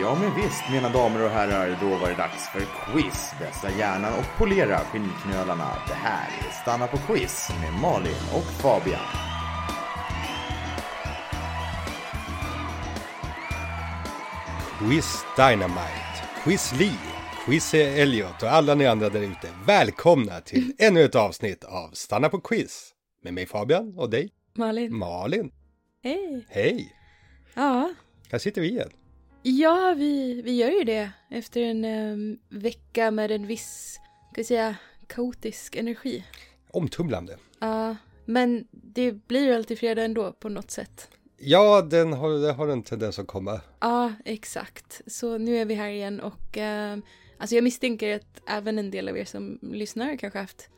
Ja men visst mina damer och herrar, då var det dags för quiz. Vässa hjärnan och polera skinnknölarna. Det här är Stanna på quiz med Malin och Fabian. Quiz Dynamite, Quiz Lee, Quiz Elliot och alla ni andra där ute. Välkomna till ännu ett avsnitt av Stanna på Quiz. Med mig Fabian och dig Malin. Malin. Hej. Hej! Ja, Här sitter vi igen. Ja vi, vi gör ju det efter en em, vecka med en viss, ska jag säga, kaotisk energi. Omtumlande. Ja, men det blir ju alltid fredag ändå på något sätt. Ja, den har, den har en tendens att komma. Ja, exakt. Så nu är vi här igen och em, alltså jag misstänker att även en del av er som lyssnar kanske haft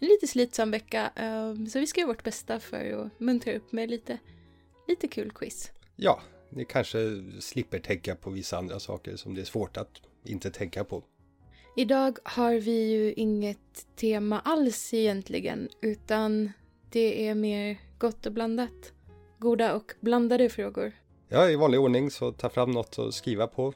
en lite slitsam vecka. em, så vi ska göra vårt bästa för att muntra upp med lite, lite kul quiz. Ja, ni kanske slipper tänka på vissa andra saker som det är svårt att inte tänka på. Idag har vi ju inget tema alls egentligen, utan det är mer gott och blandat. Goda och blandade frågor. Ja, i vanlig ordning så ta fram något att skriva på.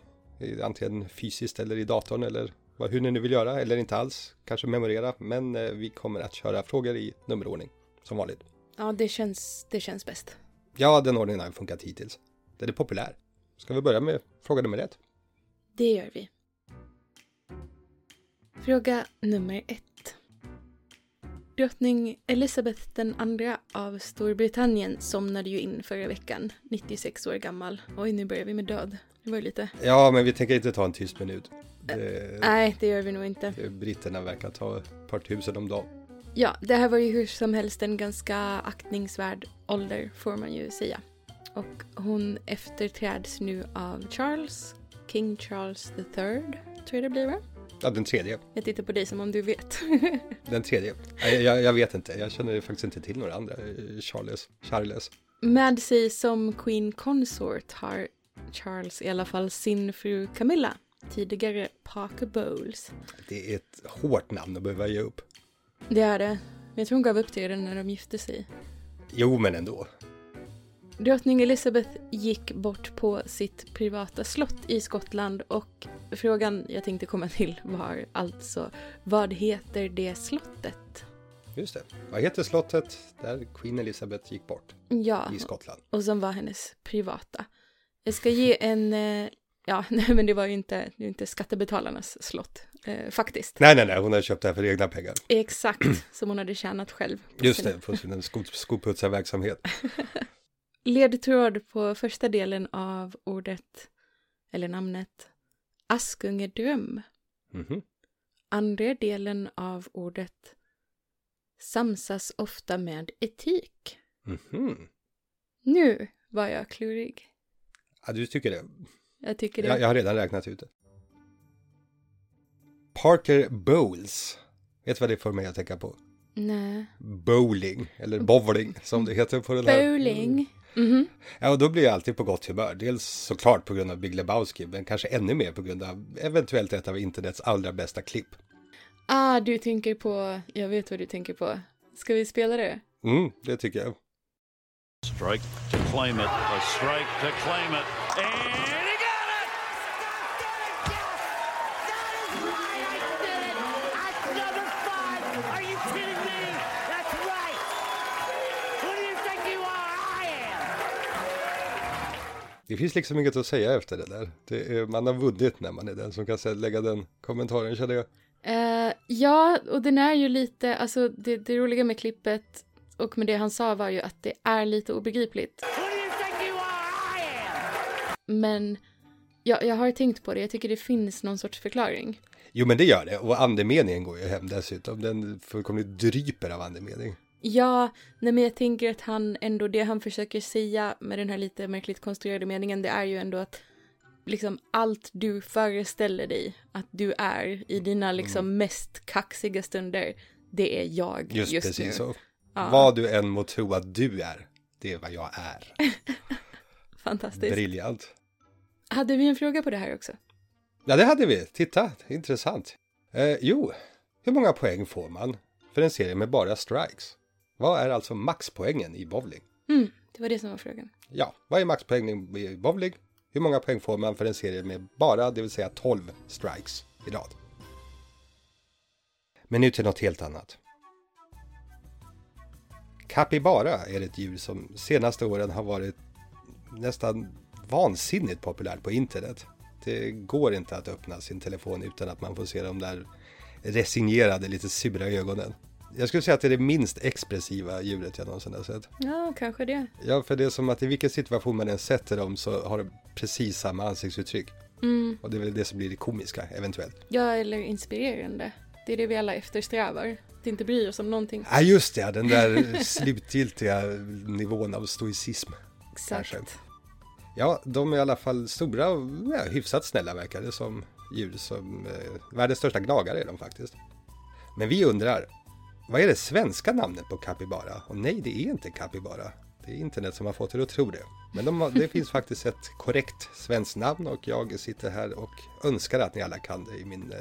Antingen fysiskt eller i datorn eller vad, hur ni nu vill göra eller inte alls. Kanske memorera. Men eh, vi kommer att köra frågor i nummerordning som vanligt. Ja, det känns, det känns bäst. Ja, den ordningen har funkat hittills. Den är populär. Ska vi börja med fråga nummer ett? Det gör vi. Fråga nummer ett. Drottning Elizabeth andra av Storbritannien somnade ju in förra veckan, 96 år gammal. Oj, nu börjar vi med död. Det var lite... Ja, men vi tänker inte ta en tyst minut. Det, Nej, det gör vi nog inte. britterna verkar ta ett par tusen om dagen. Ja, det här var ju hur som helst en ganska aktningsvärd ålder får man ju säga. Och hon efterträds nu av Charles, King Charles III, tror jag det blir va? Ja, den tredje. Jag tittar på dig som om du vet. Den tredje. Nej, Jag, jag vet inte. Jag känner faktiskt inte till några andra. Charles. Charles. Med sig som Queen Consort har Charles i alla fall sin fru Camilla, tidigare Parker Bowles. Det är ett hårt namn att behöva ge upp. Det är det. Men jag tror hon gav upp det redan när de gifte sig. Jo, men ändå. Drottning Elizabeth gick bort på sitt privata slott i Skottland och frågan jag tänkte komma till var alltså vad heter det slottet? Just det. Vad heter slottet där Queen Elizabeth gick bort Ja, i Skottland? och som var hennes privata. Jag ska ge en, eh, ja, nej men det var ju inte, det inte skattebetalarnas slott, eh, faktiskt. Nej, nej, nej. Hon har köpt det här för egna pengar. Exakt, som hon hade tjänat själv. Just sin- det, på sin sko, skoputsarverksamhet. Ledtråd på första delen av ordet, eller namnet, Askungedröm. Mhm. Andra delen av ordet samsas ofta med etik. Mhm. Nu var jag klurig. Ja, du tycker det? Jag tycker det. Jag, jag har redan räknat ut det. Parker Bowles. Vet du vad det får mig att tänka på? Nej. Bowling, eller bowling som det heter på den här. Bowling. Mhm. Ja, och då blir jag alltid på gott humör. Dels såklart på grund av Big Lebowski, men kanske ännu mer på grund av eventuellt ett av internets allra bästa klipp. Ah, du tänker på, jag vet vad du tänker på. Ska vi spela det? Mm, det tycker jag. Strike to claim it. A strike to claim it. And he got it! That's number five. Are you kidding me? That's right. Who do you think you are? I am. Det finns liksom inget att säga efter det där. Det är, man har vunnit när man är den som kan lägga den kommentaren, känner jag. Eh, ja, och den är ju lite, alltså det, det roliga med klippet och med det han sa var ju att det är lite obegripligt. You you. Men jag, jag har tänkt på det, jag tycker det finns någon sorts förklaring. Jo, men det gör det. Och andemeningen går ju hem dessutom. Den fullkomligt dryper av andemening. Ja, nej men jag tänker att han ändå, det han försöker säga med den här lite märkligt konstruerade meningen, det är ju ändå att liksom allt du föreställer dig att du är i dina liksom mest kaxiga stunder, det är jag Just, just, precis nu. så. Ja. Vad du än må tro att du är, det är vad jag är. Fantastiskt. Briljant. Hade vi en fråga på det här också? Ja, det hade vi. Titta, intressant. Eh, jo, hur många poäng får man för en serie med bara strikes? Vad är alltså maxpoängen i bowling? Mm, det var det som var frågan. Ja, vad är maxpoängen i bowling? Hur många poäng får man för en serie med bara, det vill säga 12 strikes i rad? Men nu till något helt annat. Capybara är ett djur som senaste åren har varit nästan vansinnigt populärt på internet. Det går inte att öppna sin telefon utan att man får se de där resignerade, lite sura ögonen. Jag skulle säga att det är det minst expressiva djuret jag någonsin har sett. Ja, kanske det. Ja, för det är som att i vilken situation man än sätter dem så har de precis samma ansiktsuttryck. Mm. Och det är väl det som blir det komiska, eventuellt. Ja, eller inspirerande. Det är det vi alla eftersträvar. Att inte bry oss om någonting. Ja, just det, den där slutgiltiga nivån av stoicism. Exakt. kanske. Ja, de är i alla fall stora och ja, hyfsat snälla verkar det som djur som eh, världens största gnagare är de faktiskt. Men vi undrar, vad är det svenska namnet på capybara? Och nej, det är inte capybara. Det är internet som har fått er att tro det. Men de har, det finns faktiskt ett korrekt svenskt namn och jag sitter här och önskar att ni alla kan det i min eh,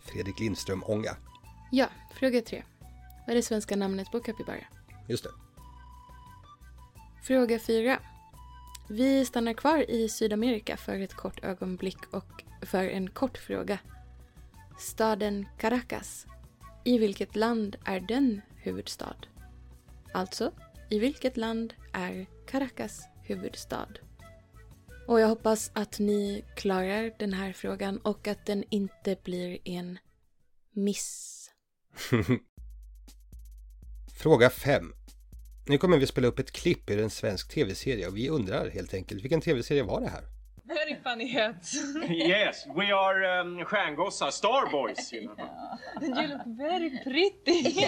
Fredrik Lindström-ånga. Ja, fråga tre. Vad är det svenska namnet på capybara? Just det. Fråga fyra. Vi stannar kvar i Sydamerika för ett kort ögonblick och för en kort fråga. Staden Caracas. I vilket land är den huvudstad? Alltså, i vilket land är Caracas huvudstad? Och jag hoppas att ni klarar den här frågan och att den inte blir en miss. Fråga 5. Nu kommer vi spela upp ett klipp ur en svensk tv-serie och vi undrar helt enkelt vilken tv-serie var det här? Very funny hat. Yes, we are um, stjärngossar, starboys. You know. And you look very pretty.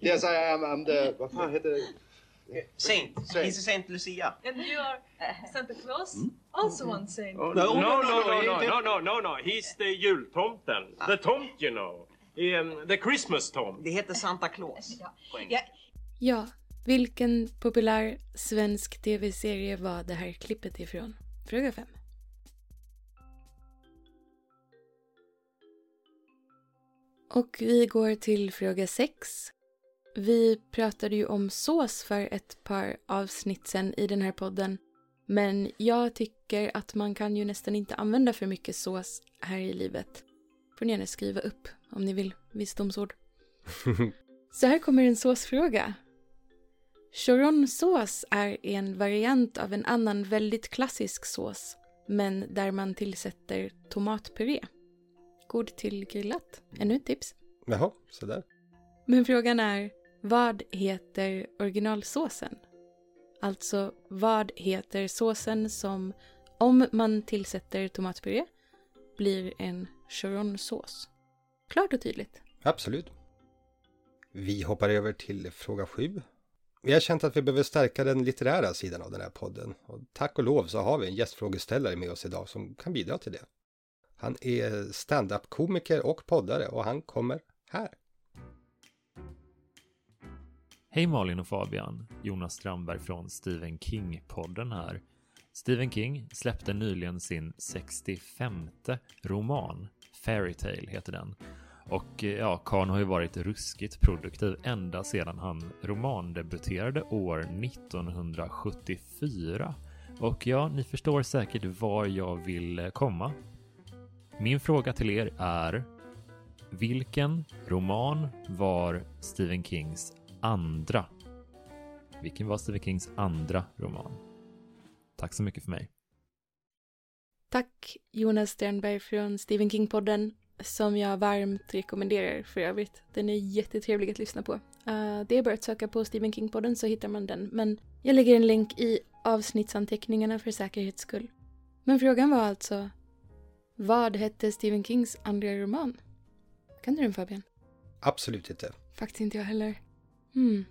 Yes, I am. I'm the... Vad fan heter det? Saint. Saint. He's a Saint Lucia. And you are Santa Claus, also one saint. Oh, no, no, no, no, no, he- no, no, no, no. He's the jultomten. The tomt, you know. Um, the Christmas tom. Det heter Santa Claus. på engelska. Ja, vilken populär svensk tv-serie var det här klippet ifrån? Fråga 5. Och vi går till fråga 6. Vi pratade ju om sås för ett par avsnitt sen i den här podden. Men jag tycker att man kan ju nästan inte använda för mycket sås här i livet. Får ni gärna skriva upp om ni vill visdomsord. Så här kommer en såsfråga. Choronsås är en variant av en annan väldigt klassisk sås, men där man tillsätter tomatpuré. God till grillat. Ännu ett tips. Jaha, sådär. Men frågan är, vad heter originalsåsen? Alltså, vad heter såsen som, om man tillsätter tomatpuré, blir en choronsås? Klart och tydligt. Absolut. Vi hoppar över till fråga 7. Vi har känt att vi behöver stärka den litterära sidan av den här podden. Och tack och lov så har vi en gästfrågeställare med oss idag som kan bidra till det. Han är standup-komiker och poddare och han kommer här. Hej Malin och Fabian, Jonas Strandberg från Stephen King-podden här. Stephen King släppte nyligen sin 65 roman, Fairytale heter den. Och eh, ja, Karn har ju varit ruskigt produktiv ända sedan han romandebuterade år 1974. Och ja, ni förstår säkert var jag vill eh, komma. Min fråga till er är vilken roman var Stephen Kings andra? Vilken var Stephen Kings andra roman? Tack så mycket för mig. Tack Jonas Sternberg från Stephen King-podden som jag varmt rekommenderar för övrigt. Den är jättetrevlig att lyssna på. Eh, det är bara att söka på Stephen King-podden så hittar man den. Men jag lägger en länk i avsnittsanteckningarna för säkerhets skull. Men frågan var alltså vad hette Stephen Kings andra roman? Kan du den Fabian? Absolut inte. Faktiskt inte jag heller. Hmm.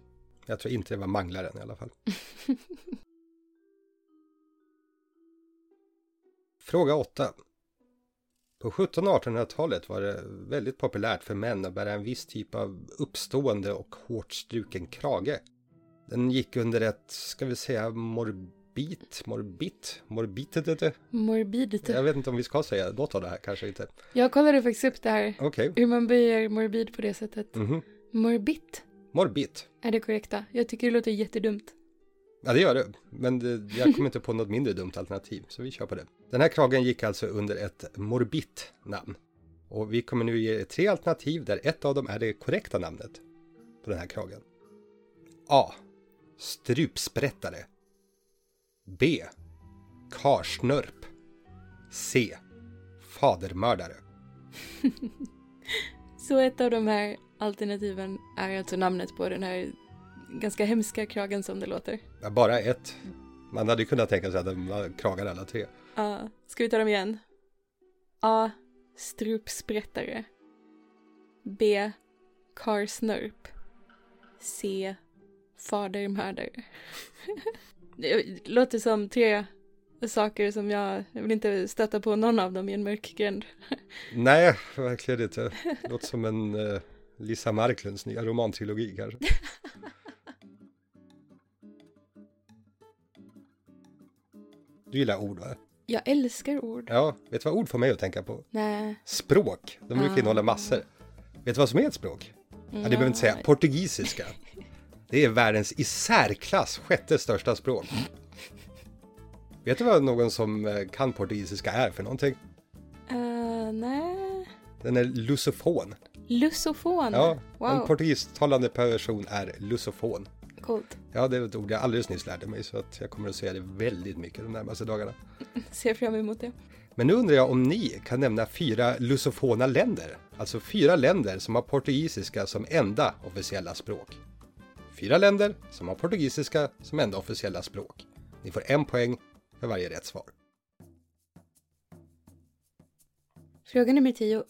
Jag tror inte det var Manglaren i alla fall. Fråga 8. På 1700 och 1800-talet var det väldigt populärt för män att bära en viss typ av uppstående och hårt struken krage. Den gick under ett, ska vi säga, morbit, morbit, morbitet. Morbid. Jag vet inte om vi ska säga något av det här, kanske inte. Jag kollade faktiskt upp det här. Okej. Hur man böjer morbid på det sättet. Mhm. Morbid Morbit. är det korrekta. Jag tycker det låter jättedumt. Ja, det gör det. Men det, jag kommer inte på något mindre dumt alternativ, så vi kör på det. Den här kragen gick alltså under ett morbit namn. Och vi kommer nu ge tre alternativ där ett av dem är det korrekta namnet på den här kragen. A. Strupsprättare. B. Karsnörp. C. Fadermördare. Så ett av de här alternativen är alltså namnet på den här ganska hemska kragen som det låter. Ja, bara ett. Man hade kunnat tänka sig att de var kragar alla tre. Ja, ska vi ta dem igen? A. Strupsprättare. B. Karsnörp. C. Fadermördare. Det låter som tre saker som jag, jag vill inte stöta på någon av dem i en mörk gränd. Nej, verkligen inte. Låter som en uh, Lisa Marklunds nya romantrilogi kanske. Du gillar ord va? Jag älskar ord. Ja, vet du vad ord får mig att tänka på? Nej. Språk. De brukar Ah. innehålla massor. Vet du vad som är ett språk? Ja, det behöver inte säga. Nej. Portugisiska. Det är världens i särklass sjätte största språk. Vet du vad någon som eh, kan portugisiska är för någonting? Uh, nej. Den är lusofon. Lusofon. Ja, en wow. portugistalande person är lusofon. Coolt. Ja, det är ett ord jag alldeles nyss lärde mig så att jag kommer att säga det väldigt mycket de närmaste dagarna. Ser fram emot det. Men nu undrar jag om ni kan nämna fyra lusofona länder. Alltså fyra länder som har portugisiska som enda officiella språk. Fyra länder som har portugisiska som enda officiella språk. Ni får en poäng för varje rätt svar. Fråga nummer 10.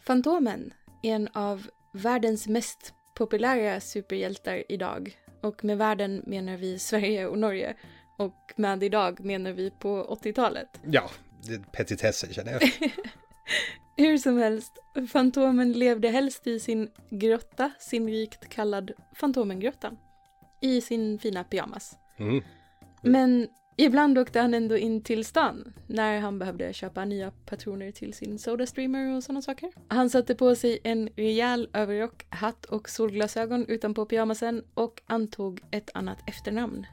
Fantomen är en av världens mest populära superhjältar idag. Och med världen menar vi Sverige och Norge. Och med idag menar vi på 80-talet. Ja, det är petitesser känner jag. Hur som helst, Fantomen levde helst i sin grotta, sinnrikt kallad Fantomengrottan. I sin fina pyjamas. Mm. Men ibland åkte han ändå in till stan när han behövde köpa nya patroner till sin Sodastreamer och sådana saker. Han satte på sig en rejäl överrock, hatt och solglasögon utanpå pyjamasen och antog ett annat efternamn.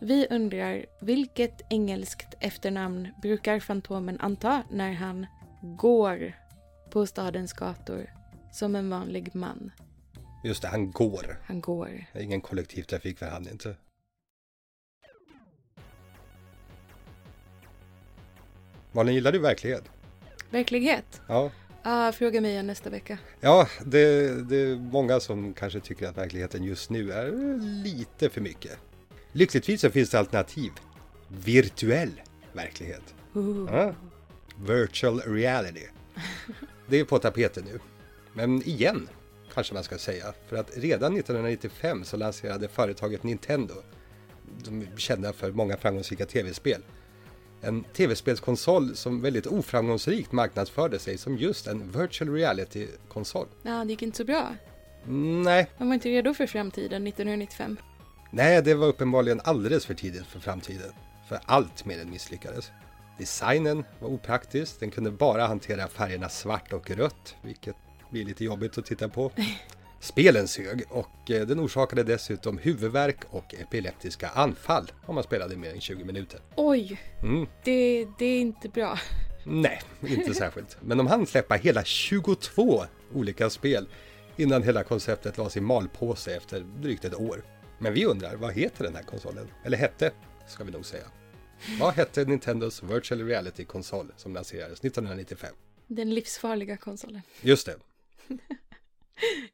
Vi undrar vilket engelskt efternamn brukar Fantomen anta när han går på stadens gator som en vanlig man? Just det, han går. Han går. Det är ingen kollektivtrafik för han inte. Malin, gillar du verklighet? Verklighet? Ja. Ah, fråga mig igen nästa vecka. Ja, det, det är många som kanske tycker att verkligheten just nu är lite för mycket. Lyckligtvis så finns det alternativ. Virtuell verklighet. Ooh. Ja. Virtual reality. Det är på tapeten nu. Men igen, kanske man ska säga. För att redan 1995 så lanserade företaget Nintendo, de kända för många framgångsrika tv-spel, en tv-spelskonsol som väldigt oframgångsrikt marknadsförde sig som just en virtual reality-konsol. Ja, det gick inte så bra. Nej, Man var inte redo för framtiden 1995. nej, det var uppenbarligen alldeles för tidigt för framtiden. För allt med den misslyckades. Designen var opraktisk, den kunde bara hantera färgerna svart och rött, vilket blir lite jobbigt att titta på. Spelen sög och eh, den orsakade dessutom huvudvärk och epileptiska anfall om man spelade mer än 20 minuter. Oj, Mm. det, det är inte bra. Nej, inte särskilt. Men de hann släppa hela 22 olika spel innan hela konceptet lades i malpåse efter drygt ett år. Men vi undrar, vad heter den här konsolen? Eller hette, ska vi nog säga. Vad hette Nintendos Virtual Reality-konsol som lanserades 1995? Den livsfarliga konsolen. Just det,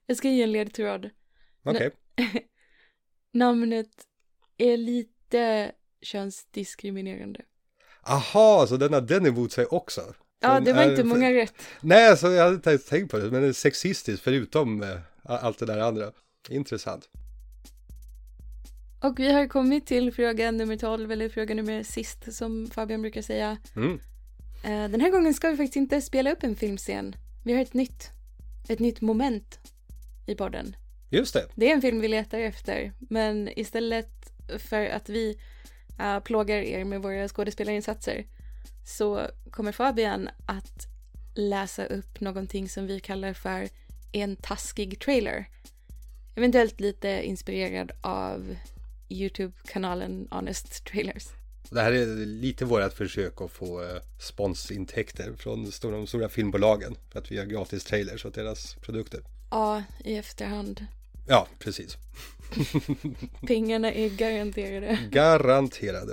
Jag ska ge en ledtråd. okej. Namnet är lite könsdiskriminerande. Aha, så den har den emot sig också? Ja, Den det var är- inte många rätt. Nej, så jag hade inte tänkt på det, men den är sexistisk förutom eh, allt det där andra. Intressant. Och vi har kommit till fråga nummer 12, eller fråga nummer sist som Fabian brukar säga. Mm. Eh, Den här gången ska vi faktiskt inte spela upp en filmscen. Vi har ett nytt, ett nytt moment i podden. Just det. Det är en film vi letar efter, men istället för att vi uh, plågar er med våra skådespelarinsatser så kommer Fabian att läsa upp någonting som vi kallar för en taskig trailer. Eventuellt lite inspirerad av YouTube-kanalen Honest Trailers. Det här är lite vårt försök att få eh, sponsintäkter från de stora filmbolagen för att vi har gratis trailers åt deras produkter. Ja, i efterhand. Ja, precis. Pengarna är garanterade. Garanterade.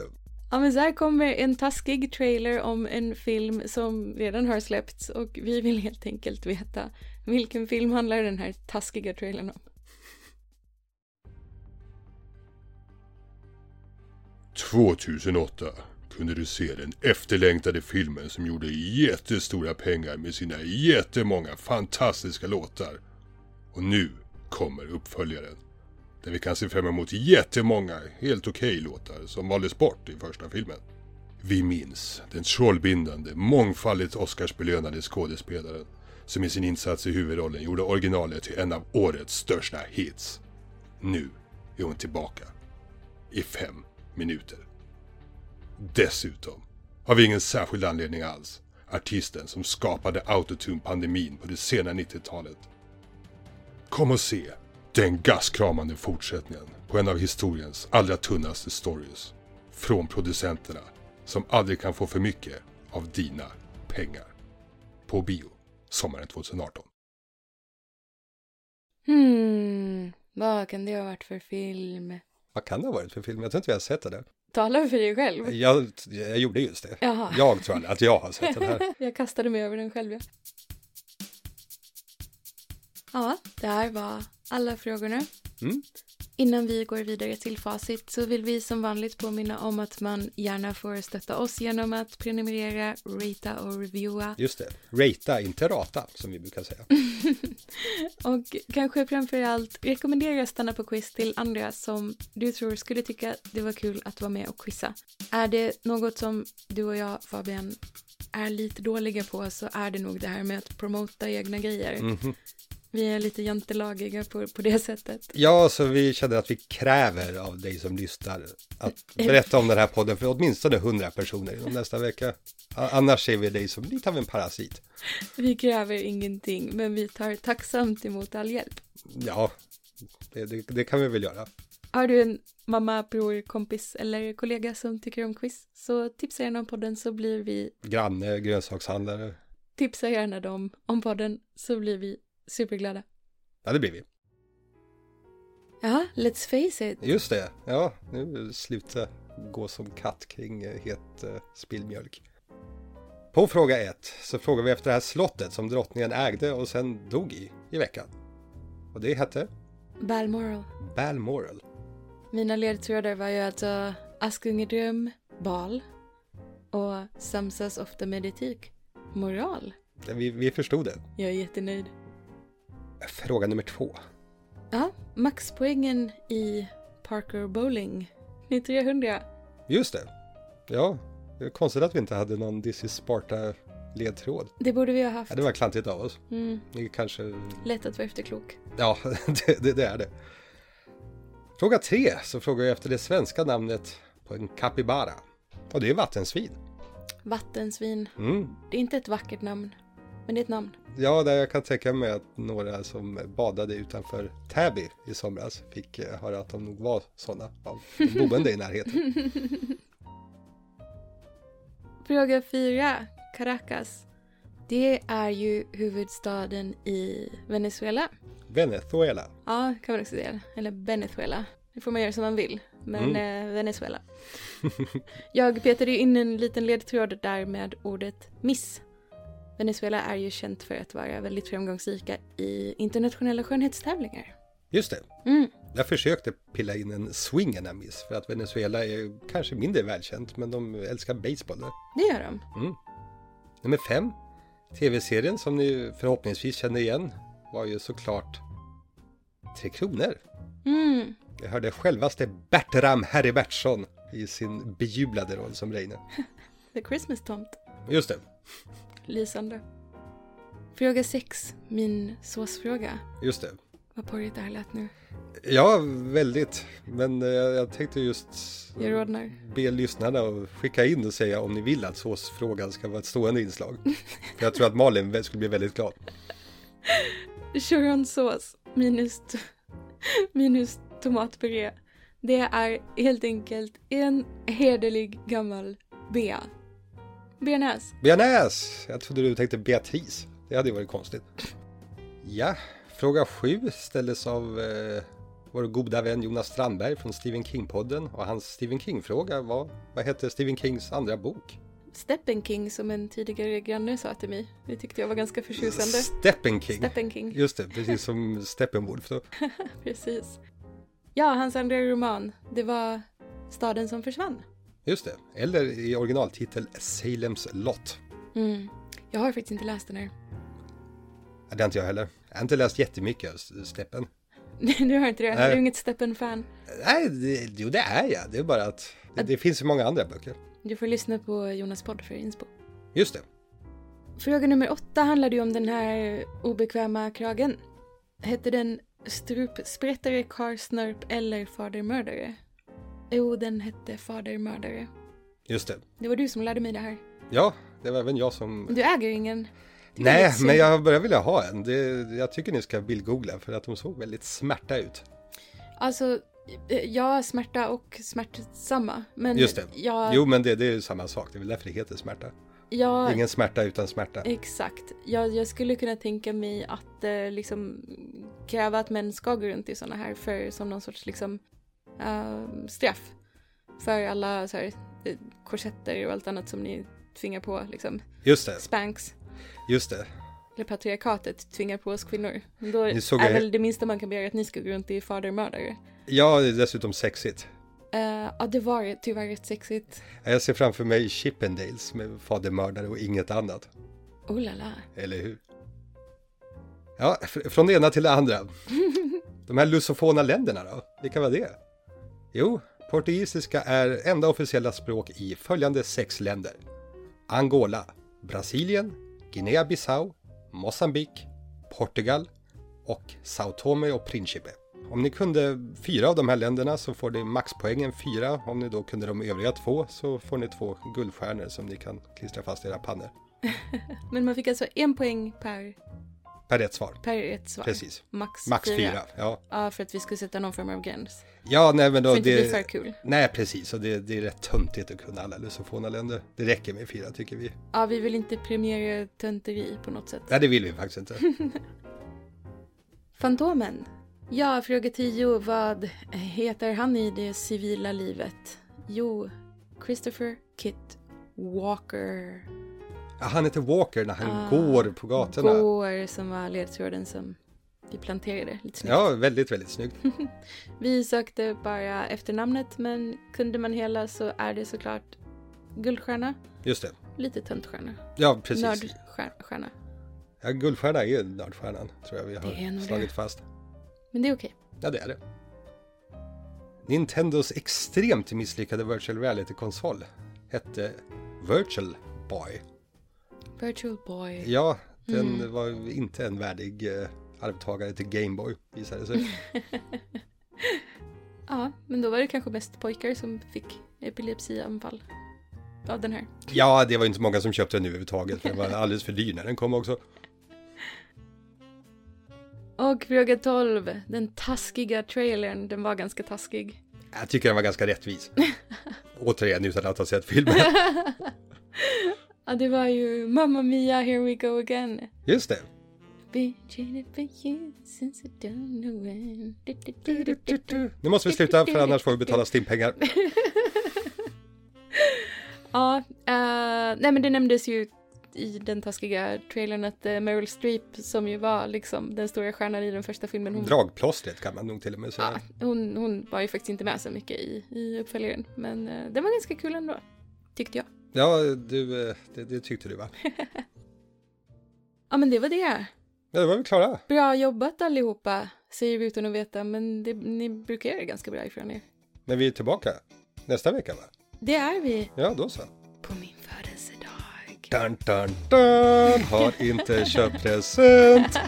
Ja men så här kommer en taskig trailer om en film som redan har släppts och vi vill helt enkelt veta vilken film handlar den här taskiga trailern om. 2008 kunde du se den efterlängtade filmen som gjorde jättestora pengar med sina jättemånga fantastiska låtar. Och nu kommer uppföljaren. Där vi kan se fram emot jättemånga helt okej okay låtar som valdes bort i första filmen. Vi minns den trollbindande, mångfaldigt Oscarsbelönade skådespelaren som i sin insats i huvudrollen gjorde originalet till en av årets största hits. Nu är hon tillbaka. I fem minuter. Dessutom har vi ingen särskild anledning alls. Artisten som skapade autotune-pandemin på det sena 90-talet. Kom och se den gaskramande fortsättningen på en av historiens allra tunnaste stories. Från producenterna som aldrig kan få för mycket av dina pengar. På bio sommaren 2018. Hmm, vad kan det ha varit för film? Vad kan det ha varit för film? Jag tror inte vi har sett det. Tala för dig själv. Jag, jag gjorde just det. Jaha. Jag tror att jag har sett den här. jag kastade mig över den själv, ja. Ja, det här var alla frågorna. Mm. Innan vi går vidare till facit så vill vi som vanligt påminna om att man gärna får stötta oss genom att prenumerera, ratea och reviewa. Just det, ratea, inte rata som vi brukar säga. och kanske framför allt rekommendera Stanna på quiz till andra som du tror skulle tycka det var kul att vara med och quizza. Är det något som du och jag, Fabian, är lite dåliga på så är det nog det här med att promota egna grejer. Mm -hmm. Vi är lite jantelagiga på, på det sättet. Ja, så vi känner att vi kräver av dig som lyssnar att berätta om den här podden för åtminstone hundra personer inom nästa vecka. Annars ser vi dig som lite av en parasit. Vi kräver ingenting, men vi tar tacksamt emot all hjälp. Ja, det, det, det kan vi väl göra. Har du en mamma, bror, kompis eller kollega som tycker om quiz så tipsa gärna om podden så blir vi Granne, grönsakshandlare. Tipsa gärna dem om podden så blir vi superglada. Ja, det blir vi. Ja, let's face it. Just det. Ja, nu sluta gå som katt kring het uh, spillmjölk. På fråga ett så frågar vi efter det här slottet som drottningen ägde och sen dog i i veckan. Och det hette? Balmoral. Balmoral. Mina ledtrådar var ju alltså Askungedröm, bal och Samsas ofta meditik, moral. Vi, vi förstod det. Jag är jättenöjd. Fråga nummer två. Ja, maxpoängen i Parker Bowling. Ni 300. Just det. Ja, det är konstigt att vi inte hade någon This is Sparta ledtråd. Det borde vi ha haft. Ja, det var klantigt av oss. Mm. Det kanske... Lätt att vara efterklok. Ja, det, det, det, är det. Fråga tre så frågar jag efter det svenska namnet på en capybara. Och det är vattensvin. Vattensvin. Mm. Det är inte ett vackert namn, men det är ett namn. Ja, där jag kan tänka mig att några som badade utanför Täby i somras fick höra att de nog var sådana av de boende i närheten. Fråga fyra, Caracas. Det är ju huvudstaden i Venezuela. Venezuela. Ja, kan man också säga. Eller Venezuela. Det får man göra som man vill. Men mm. eh, Venezuela. Jag petade ju in en liten ledtråd där med ordet miss. Venezuela är ju känt för att vara väldigt framgångsrika i internationella skönhetstävlingar. Just det. Mm. Jag försökte pilla in en swingerna miss för att Venezuela är kanske mindre välkänt men de älskar baseball där. Det gör de. Mm. Nummer fem. Tv-serien som ni förhoppningsvis känner igen var ju såklart Tre Kronor. Mm. Jag hörde självaste Bertram Harry Bertsson i sin bejublade roll som Reine. The Christmas Tomt. Just det. Lysande. Fråga sex, min såsfråga. Just det. Vad porrigt det här lät nu. Ja, väldigt. Men eh, jag tänkte just Jag be lyssnarna att skicka in och säga om ni vill att såsfrågan ska vara ett stående inslag. För jag tror att Malin skulle bli väldigt glad. Churonsås minus, minus tomatpuré. Det är helt enkelt en hederlig gammal Bea. Bearnäs. Bearnäs! Jag trodde du tänkte Beatrice. Det hade ju varit konstigt. Ja, fråga sju ställdes av eh, vår goda vän Jonas Strandberg från Stephen King-podden. Och hans Stephen King-fråga var, vad hette Stephen Kings andra bok? Steppen King som en tidigare granne sa till mig. Det tyckte jag var ganska förtjusande. Steppen King. Steppen King. Just det, precis som Steppenwolf då. Precis. Ja, hans andra roman, det var Staden som försvann. Just det, eller i originaltitel Salems Lot. Mm. Jag har faktiskt inte läst den här. Ja, Det har inte jag heller. Jag har inte läst jättemycket av Steppen. du har inte det? Nej. Du är inget Steppen-fan? Nej, det, jo det är jag. Det är bara att det, det finns så många andra böcker. Du får lyssna på Jonas podd för inspo. Just det. Fråga nummer åtta handlade ju om den här obekväma kragen. Hette den Strupsprättare, Karsnörp eller Fadermördare? Jo, den hette Fadermördare. Just det. Det var du som lärde mig det här. Ja, det var även jag som... Du äger ingen. Nej, men jag börjar vilja ha en. Det, jag tycker ni ska bildgoogla för att de såg väldigt smärta ut. Alltså, eh, ja, smärta och smärtsamma. Men Just det. Jag, Jo, men det, det är ju samma sak. Det är väl därför det heter smärta. jag, Ingen smärta utan smärta. Exakt. Jag, jag skulle kunna tänka mig att eh, liksom kräva att män ska gå runt i sådana här för som någon sorts liksom eh, straff. För alla så här, korsetter och allt annat som ni tvingar på liksom. Just det. Spanks. Just det. Eller patriarkatet tvingar på oss kvinnor. Då är jag- väl det minsta man kan begära att ni ska gå runt i fadermördare. Ja, det är dessutom sexigt. Eh, ja, det var tyvärr rätt sexigt. Jag ser framför mig Chippendales med fadermördare och inget annat. Oh la la. Eller hur? Ja, fr- från det ena till det andra. De här lusofona länderna då? Vilka var det? Jo, portugisiska är enda officiella språk i följande sex länder. Angola, Brasilien, Guinea-Bissau, Mosambik, Portugal och Sao Tome och Principe. Om ni kunde fyra av de här länderna så får ni maxpoängen fyra. Om ni då kunde de övriga två så får ni två guldstjärnor som ni kan klistra fast i era pannor. Men man fick alltså en poäng per, Per rätt svar. per ett svar. Precis. Max, Max fyra. fyra, ja. Ja, för att vi skulle sätta någon form av gräns. Ja, nej men då... Får inte det, bli för kul. Nej, precis. Och det, det är rätt töntigt att kunna alla lusofona länder. Det räcker med fyra tycker vi. Ja, vi vill inte premiera tönteri på något sätt. Nej, det vill vi faktiskt inte. Fantomen. Ja, fråga 10. Vad heter han i det civila livet? Jo, Christopher Kit Walker. Ja, han heter Walker när han Ah, går på gatorna. Går som var ledtråden som vi planterade. Lite snyggt. Ja, väldigt, väldigt snyggt. Vi sökte bara efternamnet, men kunde man hela så är det såklart guldstjärna. Just det. Lite töntstjärna. Ja, precis. Nördstjärna. Ja, guldstjärna är nördstjärnan, tror jag vi har slagit det. fast. Men det är okej. Ja, det är det. Nintendos extremt misslyckade virtual reality-konsol hette Virtual Boy. Virtual Boy. Ja, den Mm. var inte en värdig eh, arvtagare till Gameboy, visade det sig. Ja, men då var det kanske mest pojkar som fick epilepsianfall av den här. ja, det var inte många som köpte den nu överhuvudtaget, den var alldeles för dyr när den kom också. Och fråga 12. Den taskiga trailern, den var ganska taskig. Jag tycker den var ganska rättvis. Återigen, utan att ha sett filmen. ja, det var ju Mamma Mia, here we go again. Just det. Been cheated for you since I don't know when. Du, du, du, du, du. Nu måste vi sluta, för annars får vi betala stimpengar. Ja, eh, nej men det nämndes ju i den taskiga trailern att eh, Meryl Streep som ju var liksom den stora stjärnan i den första filmen. Hon, Dragplåstret kan man nog till och med säga. hon, hon var ju faktiskt inte med så mycket i, i uppföljaren. Men eh, den var ganska kul ändå. Tyckte jag. Ja, du, det, det tyckte du va? Ja men det var det. Ja, då var vi klara. Bra jobbat allihopa, säger vi utan att veta. Men det, ni brukar göra det ganska bra ifrån er. Men vi är tillbaka nästa vecka va? Det är vi. Ja, då så. På min födelsedag. Dun, dun, dun. Har inte köpt present.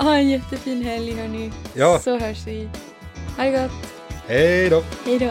Ha en jättefin helg hörni. Ja. Så hörs vi. Ha det gott. Hej då. Hej då.